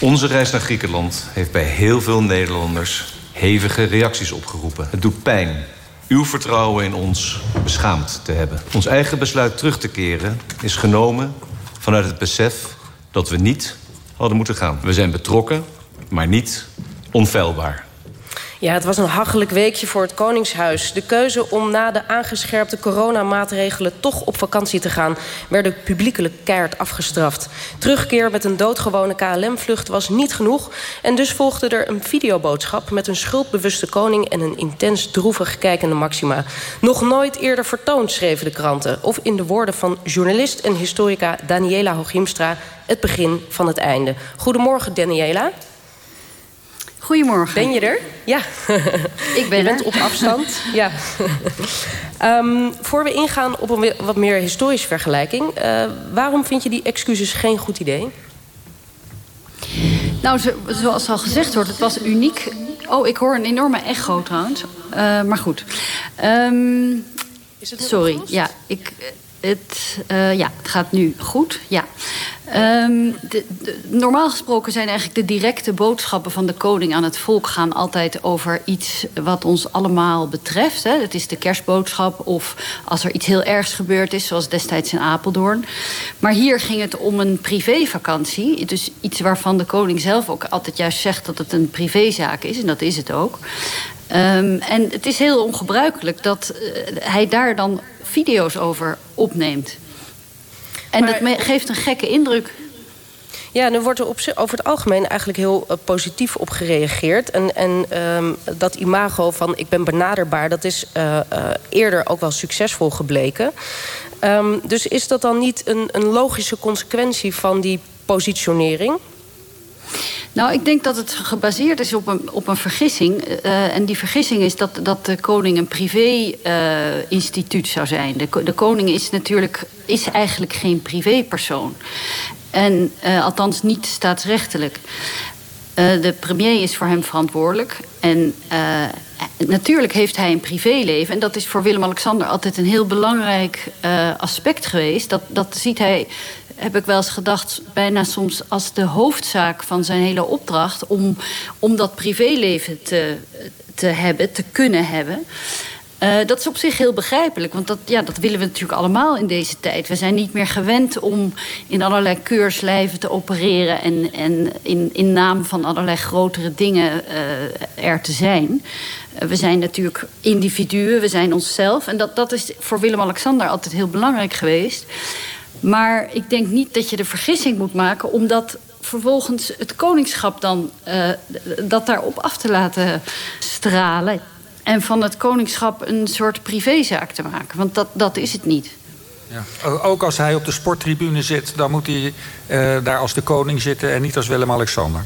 Onze reis naar Griekenland heeft bij heel veel Nederlanders hevige reacties opgeroepen. Het doet pijn uw vertrouwen in ons beschaamd te hebben. Ons eigen besluit terug te keren is genomen vanuit het besef dat we niet hadden moeten gaan. We zijn betrokken, maar niet onfeilbaar. Ja, het was een hachelijk weekje voor het Koningshuis. De keuze om na de aangescherpte coronamaatregelen toch op vakantie te gaan... werd publiekelijk keihard afgestraft. Terugkeer met een doodgewone KLM-vlucht was niet genoeg... en dus volgde er een videoboodschap met een schuldbewuste koning... en een intens droevig kijkende Maxima. Nog nooit eerder vertoond, schreven de kranten. Of in de woorden van journalist en historica Daniela Hooghiemstra... het begin van het einde. Goedemorgen, Daniela. Goedemorgen. Ben je er? Ja. Ik ben je bent op afstand. ja. um, voor we ingaan op een wat meer historische vergelijking... Uh, waarom vind je die excuses geen goed idee? Nou, zoals al gezegd wordt, het was uniek. Oh, ik hoor een enorme echo trouwens. Uh, maar goed. Um, Is het sorry, ja. Ik, het, uh, ja, het gaat nu goed, ja. De, normaal gesproken zijn eigenlijk de directe boodschappen van de koning aan het volk gaan altijd over iets wat ons allemaal betreft. Hè. Het is de kerstboodschap of als er iets heel ergs gebeurd is, zoals destijds in Apeldoorn. Maar hier ging het om een privévakantie. Dus iets waarvan de koning zelf ook altijd juist zegt dat het een privézaak is. En dat is het ook. Um, en het is heel ongebruikelijk dat uh, hij daar dan video's over opneemt. En maar, dat geeft een gekke indruk. Ja, nu wordt er op, over het algemeen eigenlijk heel uh, positief op gereageerd. En, en um, dat imago van ik ben benaderbaar... dat is uh, uh, eerder ook wel succesvol gebleken. Um, dus is dat dan niet een, een logische consequentie van die positionering? Nou, ik denk dat het gebaseerd is op een, op een vergissing. Uh, en die vergissing is dat, dat de koning een privé-instituut zou zijn. De, de koning is natuurlijk is eigenlijk geen privépersoon. En uh, althans niet staatsrechtelijk. de premier is voor hem verantwoordelijk. En natuurlijk heeft hij een privéleven. En dat is voor Willem-Alexander altijd een heel belangrijk aspect geweest. Dat, dat ziet hij heb ik wel eens gedacht, bijna soms als de hoofdzaak van zijn hele opdracht om, om dat privéleven te, te hebben, te kunnen hebben. Uh, dat is op zich heel begrijpelijk, want dat, ja, dat willen we natuurlijk allemaal in deze tijd. We zijn niet meer gewend om in allerlei keurslijven te opereren en, en in, in naam van allerlei grotere dingen uh, er te zijn. Uh, we zijn natuurlijk individuen, we zijn onszelf. En dat, dat is voor Willem-Alexander altijd heel belangrijk geweest. Maar ik denk niet dat je de vergissing moet maken... omdat vervolgens het koningschap dan uh, dat daarop af te laten stralen... en van het koningschap een soort privézaak te maken. Want dat, dat is het niet. Ja. Ook als hij op de sporttribune zit... dan moet hij uh, daar als de koning zitten en niet als Willem-Alexander.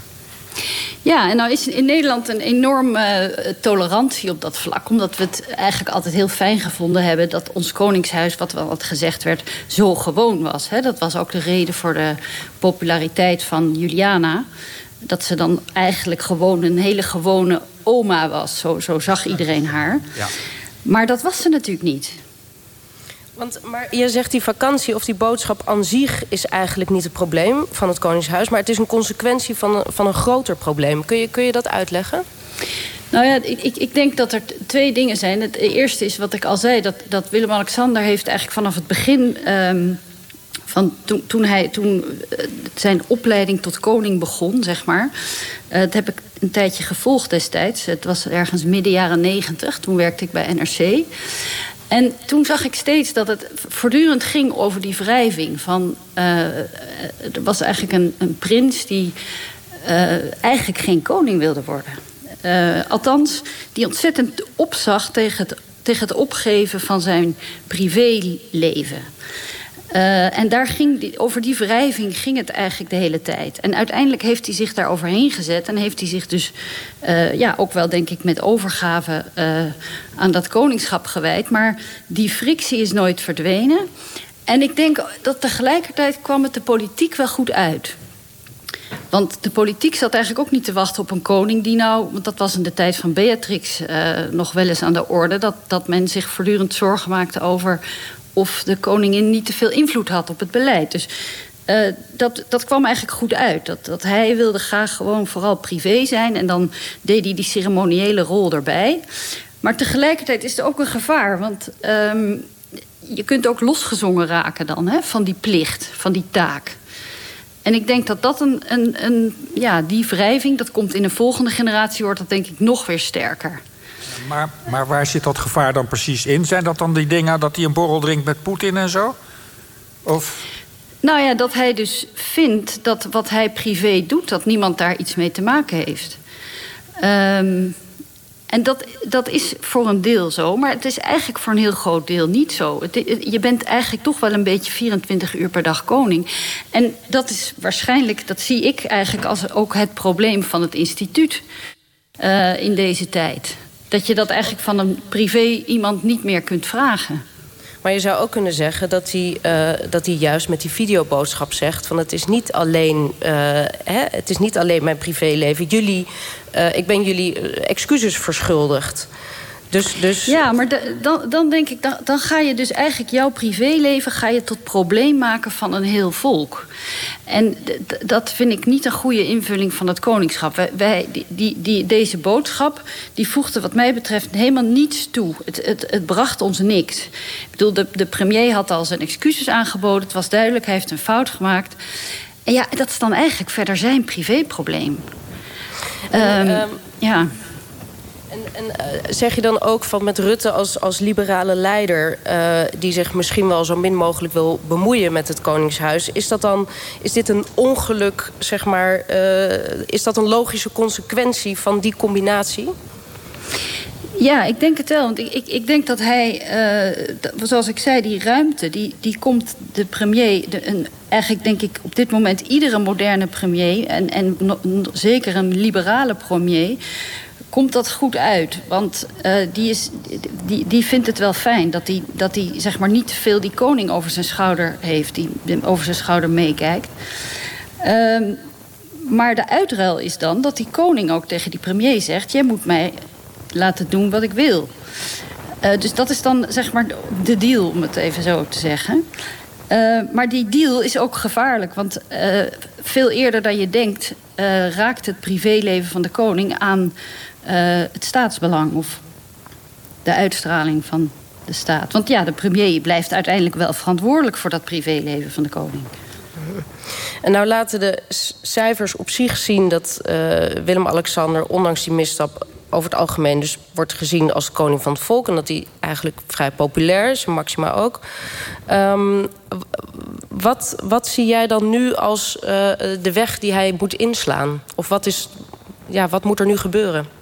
Ja, en nou is in Nederland een enorme uh, tolerantie op dat vlak. Omdat we het eigenlijk altijd heel fijn gevonden hebben... dat ons koningshuis, wat wel wat gezegd werd, zo gewoon was. Hè? Dat was ook de reden voor de populariteit van Juliana. Dat ze dan eigenlijk gewoon een hele gewone oma was. Zo, zo zag iedereen haar. Ja. Maar dat was ze natuurlijk niet. Want, maar je zegt die vakantie of die boodschap aan zich is eigenlijk niet het probleem van het Koningshuis. Maar het is een consequentie van een, van een groter probleem. Kun je, kun je dat uitleggen? Nou ja, ik, ik denk dat er twee dingen zijn. Het eerste is wat ik al zei, dat, dat Willem-Alexander heeft eigenlijk vanaf het begin... Um, van toen, toen, hij, toen uh, zijn opleiding tot koning begon, zeg maar. Uh, dat heb ik een tijdje gevolgd destijds. Het was ergens midden jaren negentig. Toen werkte ik bij NRC. En toen zag ik steeds dat het voortdurend ging over die wrijving. Van, uh, er was eigenlijk een, een prins die uh, eigenlijk geen koning wilde worden. Althans, die ontzettend opzag tegen het, tegen het opgeven van zijn privéleven. Uh, en daar ging die, over die wrijving ging het eigenlijk de hele tijd. En uiteindelijk heeft hij zich daar overheen gezet. En heeft hij zich dus uh, ja, ook wel, denk ik, met overgave uh, aan dat koningschap gewijd. Maar die frictie is nooit verdwenen. En ik denk dat tegelijkertijd kwam het de politiek wel goed uit. Want de politiek zat eigenlijk ook niet te wachten op een koning die nou... want dat was in de tijd van Beatrix nog wel eens aan de orde... Dat, dat men zich voortdurend zorgen maakte over of de koningin niet te veel invloed had op het beleid. Dus Uh, dat, dat kwam eigenlijk goed uit. Dat, dat hij wilde graag gewoon vooral privé zijn. En dan deed hij die ceremoniële rol erbij. Maar tegelijkertijd is er ook een gevaar. Want um, je kunt ook losgezongen raken dan hè, van die plicht, van die taak. En ik denk dat dat een, een, een, ja, die wrijving, dat komt in een volgende generatie, wordt dat denk ik nog weer sterker. Maar, maar waar zit dat gevaar dan precies in? Zijn dat dan die dingen dat hij een borrel drinkt met Poetin en zo? Of... Nou ja, dat hij dus vindt dat wat hij privé doet, dat niemand daar iets mee te maken heeft. Um, en dat, dat is voor een deel zo, maar het is eigenlijk voor een heel groot deel niet zo. Je bent eigenlijk toch wel een beetje 24 uur per dag koning. En dat is waarschijnlijk, dat zie ik eigenlijk als ook het probleem van het instituut uh, in deze tijd. Dat je dat eigenlijk van een privé iemand niet meer kunt vragen. Maar je zou ook kunnen zeggen dat hij, uh, dat hij juist met die videoboodschap zegt... van het is niet alleen, uh, hè, het is niet alleen mijn privéleven. Jullie, uh, ik ben jullie excuses verschuldigd. Dus, dus... Ja, maar dan, dan denk ik, dan, dan ga je dus eigenlijk jouw privéleven ga je tot probleem maken van een heel volk. En dat vind ik niet een goede invulling van het koningschap. Wij, wij die, die, die, deze boodschap die voegde wat mij betreft helemaal niets toe. Het, het, het bracht ons niks. Ik bedoel, de, de premier had al zijn excuses aangeboden. Het was duidelijk, hij heeft een fout gemaakt. En ja, dat is dan eigenlijk verder zijn privéprobleem. Um, um... Ja. En, en uh, zeg je dan ook van met Rutte als, als liberale leider... Uh, die zich misschien wel zo min mogelijk wil bemoeien met het Koningshuis... is, dat dan, is dit een ongeluk, zeg maar... Uh, is dat een logische consequentie van die combinatie? Ja, ik denk het wel. Want ik, ik, ik denk dat hij, zoals ik zei, die ruimte, die, die komt de premier, de, een, eigenlijk denk ik op dit moment iedere moderne premier, en, en zeker een liberale premier, komt dat goed uit. Want uh, die, is, die, die vindt het wel fijn dat hij dat zeg maar niet veel die koning over zijn schouder heeft, die over zijn schouder meekijkt. Uh, maar de uitruil is dan dat die koning ook tegen die premier zegt: Jij moet mij laten doen wat ik wil. Uh, dus dat is dan zeg maar de deal, om het even zo te zeggen. Uh, maar die deal is ook gevaarlijk. Want veel eerder dan je denkt... raakt het privéleven van de koning aan uh, het staatsbelang of de uitstraling van de staat. Want ja, de premier blijft uiteindelijk wel verantwoordelijk voor dat privéleven van de koning. En nou laten de cijfers op zich zien dat uh, Willem-Alexander, ondanks die misstap, over het algemeen dus wordt gezien als koning van het volk. En dat hij eigenlijk vrij populair is, Maxima ook. Um, wat, wat zie jij dan nu als uh, de weg die hij moet inslaan? Of wat, is, ja, wat moet er nu gebeuren?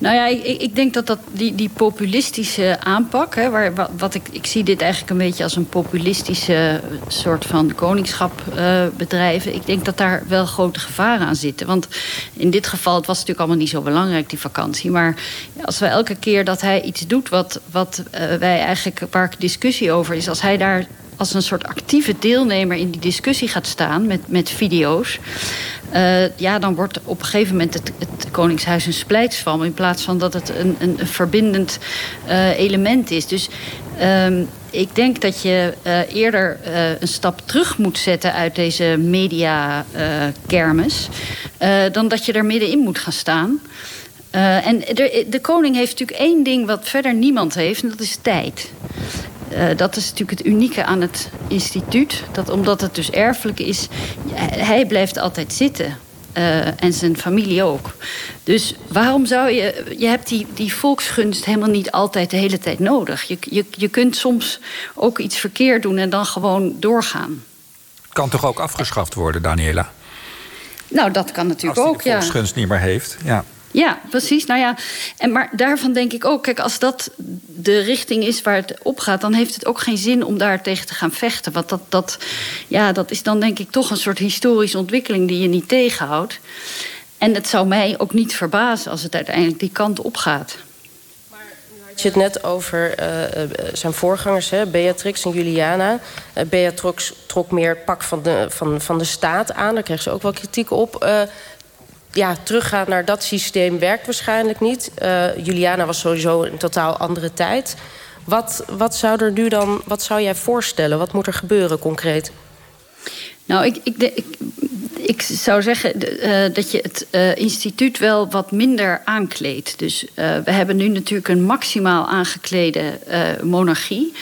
Nou ja, ik, ik, denk dat, dat die, die populistische aanpak, hè, waar, wat, ik, ik zie dit eigenlijk een beetje als een populistische soort van koningschap uh, bedrijven. Ik denk dat daar wel grote gevaren aan zitten. Want in dit geval, het was natuurlijk allemaal niet zo belangrijk, die vakantie. Maar als we elke keer dat hij iets doet wat, wat uh, wij eigenlijk, waar discussie over is, als hij daar als een soort actieve deelnemer in die discussie gaat staan met, met video's. Uh, ja, dan wordt op een gegeven moment het, het Koningshuis een splijtsvam... in plaats van dat het een, een, verbindend uh, element is. Dus um, ik denk dat je uh, eerder een stap terug moet zetten... uit deze media-kermis... dan dat je er middenin moet gaan staan... En de, de, koning heeft natuurlijk één ding wat verder niemand heeft, en dat is tijd. Uh, dat is natuurlijk het unieke aan het instituut. Dat omdat het dus erfelijk is, hij blijft altijd zitten. Uh, en zijn familie ook. Dus waarom zou je... Je hebt die, die volksgunst helemaal niet altijd de hele tijd nodig. Je, je, je kunt soms ook iets verkeerd doen en dan gewoon doorgaan. Kan toch ook afgeschaft worden, Daniela? Nou, dat kan natuurlijk ook, ja. Als de volksgunst niet meer heeft, ja. Ja, precies. Nou ja, en maar daarvan denk ik ook, kijk, als dat de richting is waar het op gaat, dan heeft het ook geen zin om daar tegen te gaan vechten. Want dat, dat, ja, dat is dan denk ik toch een soort historische ontwikkeling die je niet tegenhoudt. En het zou mij ook niet verbazen als het uiteindelijk die kant op gaat. Je het net over uh, zijn voorgangers, hè, Beatrix en Juliana. Uh, Beatrix trok meer pak van de, van, van de staat aan. Daar kreeg ze ook wel kritiek op. ja, teruggaan naar dat systeem werkt waarschijnlijk niet. Uh, Juliana was sowieso een totaal andere tijd. Wat, wat zou er nu dan, wat zou jij voorstellen? Wat moet er gebeuren concreet? Nou, ik, ik, ik, ik zou zeggen uh, dat je het uh, instituut wel wat minder aankleedt. Dus uh, we hebben nu natuurlijk een maximaal aangeklede monarchie.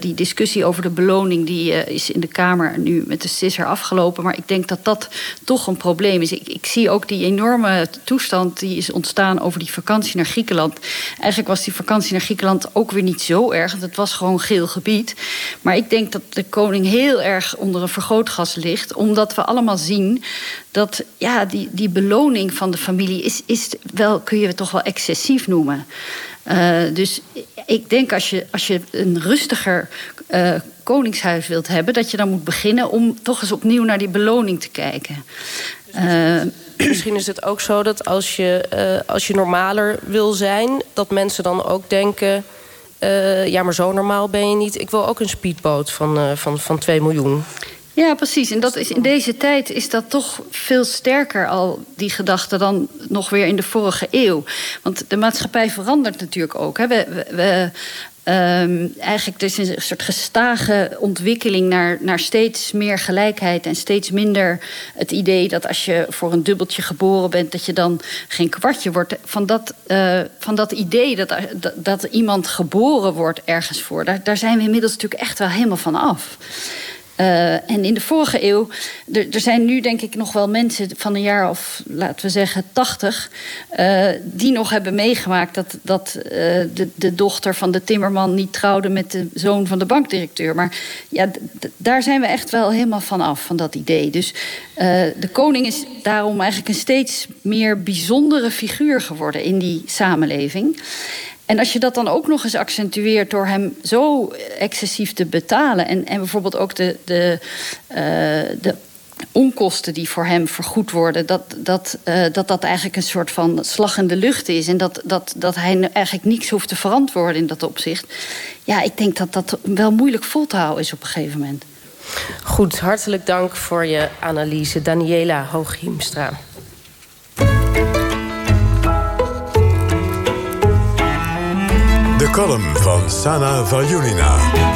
die discussie over de beloning die, is in de Kamer nu met de sisser afgelopen. Maar ik denk dat dat toch een probleem is. Ik, ik, zie ook die enorme toestand die is ontstaan over die vakantie naar Griekenland. Eigenlijk was die vakantie naar Griekenland ook weer niet zo erg. Want het was gewoon geel gebied. Maar ik denk dat de koning heel erg onder een vergrootgas ligt. Omdat we allemaal zien dat ja, die, die beloning van de familie is, is wel, kun je toch wel excessief noemen. Uh, dus ik denk als je, als je een rustiger uh, koningshuis wilt hebben, dat je dan moet beginnen om toch eens opnieuw naar die beloning te kijken. Uh, Misschien is het ook zo dat als je, als je normaler wil zijn, dat mensen dan ook denken. ja, maar zo normaal ben je niet. Ik wil ook een speedboot van, van, van 2 miljoen. Ja, precies. En dat is, in deze tijd is dat toch veel sterker al, die gedachte, dan nog weer in de vorige eeuw. Want de maatschappij verandert natuurlijk ook. Hè. We, we, Um, eigenlijk is een soort gestage ontwikkeling naar, naar steeds meer gelijkheid en steeds minder het idee dat als je voor een dubbeltje geboren bent, dat je dan geen kwartje wordt. Van dat, uh, van dat idee dat, dat, dat, iemand geboren wordt ergens voor, daar, daar zijn we inmiddels natuurlijk echt wel helemaal van af. Uh, en in de vorige eeuw, er zijn nu denk ik nog wel mensen van een jaar of laten we zeggen 80, uh, die nog hebben meegemaakt dat, dat uh, de, de, dochter van de timmerman niet trouwde met de zoon van de bankdirecteur. Maar ja, daar zijn we echt wel helemaal van af, van dat idee. Dus de koning is daarom eigenlijk een steeds meer bijzondere figuur geworden in die samenleving. En als je dat dan ook nog eens accentueert door hem zo excessief te betalen. En, en bijvoorbeeld ook de, de, uh, de onkosten die voor hem vergoed worden, dat dat, uh, dat dat eigenlijk een soort van slag in de lucht is. En dat, dat, dat hij eigenlijk niets hoeft te verantwoorden in dat opzicht. Ja, ik denk dat dat wel moeilijk vol te houden is op een gegeven moment. Goed, hartelijk dank voor je analyse, Daniela Hooghiemstra. Column van Sana Valjulina.